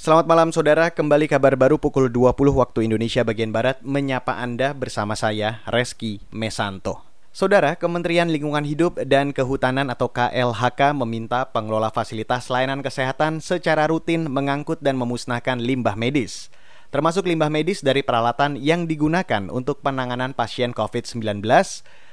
Selamat malam saudara, kembali kabar baru pukul 20 waktu Indonesia bagian Barat menyapa Anda bersama saya, Reski Mesanto. Saudara, Kementerian Lingkungan Hidup dan Kehutanan atau KLHK meminta pengelola fasilitas layanan kesehatan secara rutin mengangkut dan memusnahkan limbah medis termasuk limbah medis dari peralatan yang digunakan untuk penanganan pasien COVID-19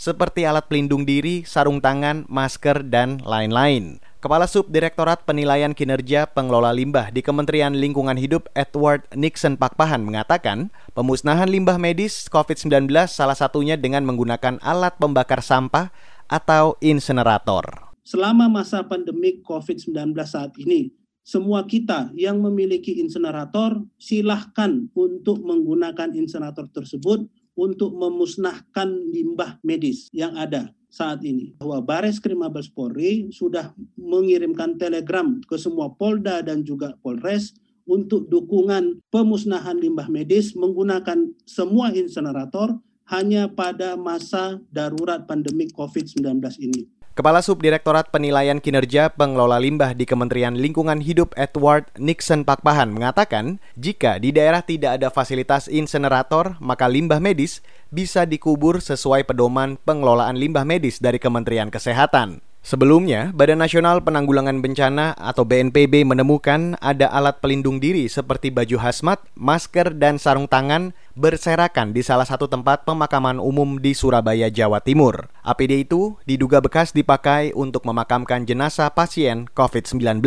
seperti alat pelindung diri, sarung tangan, masker, dan lain-lain. Kepala Subdirektorat Penilaian Kinerja Pengelola Limbah di Kementerian Lingkungan Hidup Edward Nixon Pakpahan mengatakan, pemusnahan limbah medis COVID-19 salah satunya dengan menggunakan alat pembakar sampah atau insenerator. Selama masa pandemi COVID-19 saat ini, semua kita yang memiliki insenerator silahkan untuk menggunakan insenerator tersebut untuk memusnahkan limbah medis yang ada saat ini bahwa Bares Krim Mabes Polri sudah mengirimkan telegram ke semua Polda dan juga Polres untuk dukungan pemusnahan limbah medis menggunakan semua insenerator hanya pada masa darurat pandemi COVID-19 ini. Kepala Subdirektorat Penilaian Kinerja Pengelola Limbah di Kementerian Lingkungan Hidup Edward Nixon Pakpahan mengatakan, jika di daerah tidak ada fasilitas insenerator, maka limbah medis bisa dikubur sesuai pedoman pengelolaan limbah medis dari Kementerian Kesehatan. Sebelumnya, Badan Nasional Penanggulangan Bencana atau BNPB menemukan ada alat pelindung diri seperti baju hazmat, masker, dan sarung tangan berserakan di salah satu tempat pemakaman umum di Surabaya, Jawa Timur. APD itu diduga bekas dipakai untuk memakamkan jenazah pasien COVID-19.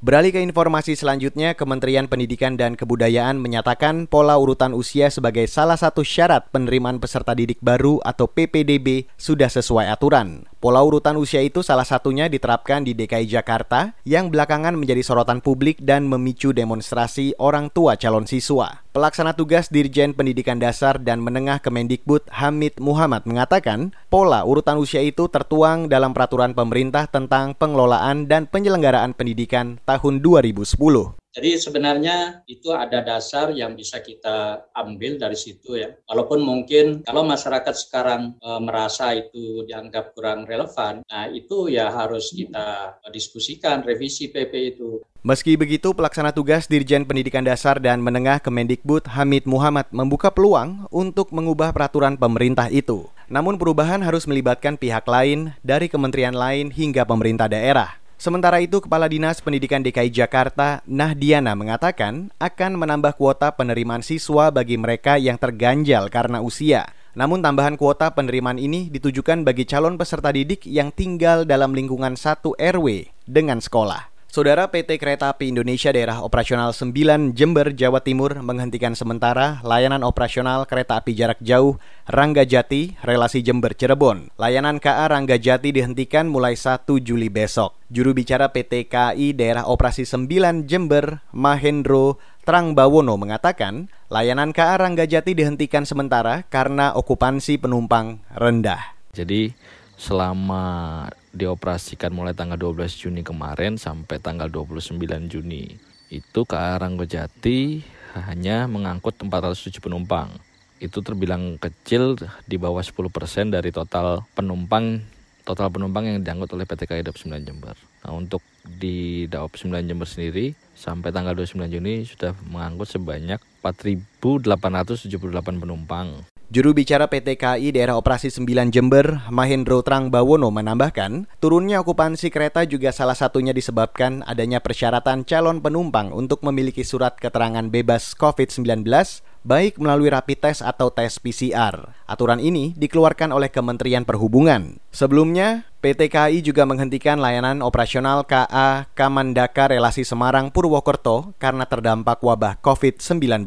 Beralih ke informasi selanjutnya, Kementerian Pendidikan dan Kebudayaan menyatakan pola urutan usia sebagai salah satu syarat penerimaan peserta didik baru atau PPDB sudah sesuai aturan. Pola urutan usia itu salah satunya diterapkan di DKI Jakarta yang belakangan menjadi sorotan publik dan memicu demonstrasi orang tua calon siswa. Pelaksana tugas Dirjen Pendidikan Dasar dan Menengah Kemendikbud Hamid Muhammad mengatakan, pola urutan usia itu tertuang dalam peraturan pemerintah tentang pengelolaan dan penyelenggaraan pendidikan tahun 2010. Jadi sebenarnya itu ada dasar yang bisa kita ambil dari situ ya. Walaupun mungkin kalau masyarakat sekarang e, merasa itu dianggap kurang relevan, nah itu ya harus kita diskusikan revisi PP itu. Meski begitu, pelaksana tugas Dirjen Pendidikan Dasar dan Menengah Kemendikbud Hamid Muhammad membuka peluang untuk mengubah peraturan pemerintah itu. Namun perubahan harus melibatkan pihak lain dari kementerian lain hingga pemerintah daerah. Sementara itu, Kepala Dinas Pendidikan DKI Jakarta, Nahdiana, mengatakan akan menambah kuota penerimaan siswa bagi mereka yang terganjal karena usia. Namun tambahan kuota penerimaan ini ditujukan bagi calon peserta didik yang tinggal dalam lingkungan satu RW dengan sekolah. Saudara PT Kereta Api Indonesia Daerah Operasional 9 Jember, Jawa Timur menghentikan sementara layanan operasional kereta api jarak jauh Rangga Jati, relasi Jember Cirebon. Layanan KA Rangga Jati dihentikan mulai 1 Juli besok. Juru bicara PT KAI Daerah Operasi 9 Jember, Mahendro Trangbawono mengatakan, layanan KA Rangga Jati dihentikan sementara karena okupansi penumpang rendah. Jadi selama dioperasikan mulai tanggal 12 Juni kemarin sampai tanggal 29 Juni itu ke Ranggojati hanya mengangkut 407 penumpang. Itu terbilang kecil di bawah 10% dari total penumpang total penumpang yang diangkut oleh PT KAI Daop 9 Jember. Nah, untuk di Daop 9 Jember sendiri sampai tanggal 29 Juni sudah mengangkut sebanyak 4.878 penumpang. Juru bicara PT KAI Daerah Operasi 9 Jember, Mahendro Trangbawono menambahkan, turunnya okupansi kereta juga salah satunya disebabkan adanya persyaratan calon penumpang untuk memiliki surat keterangan bebas COVID-19 baik melalui rapid test atau tes PCR. Aturan ini dikeluarkan oleh Kementerian Perhubungan. Sebelumnya, PT KAI juga menghentikan layanan operasional KA Kamandaka Relasi Semarang Purwokerto karena terdampak wabah COVID-19.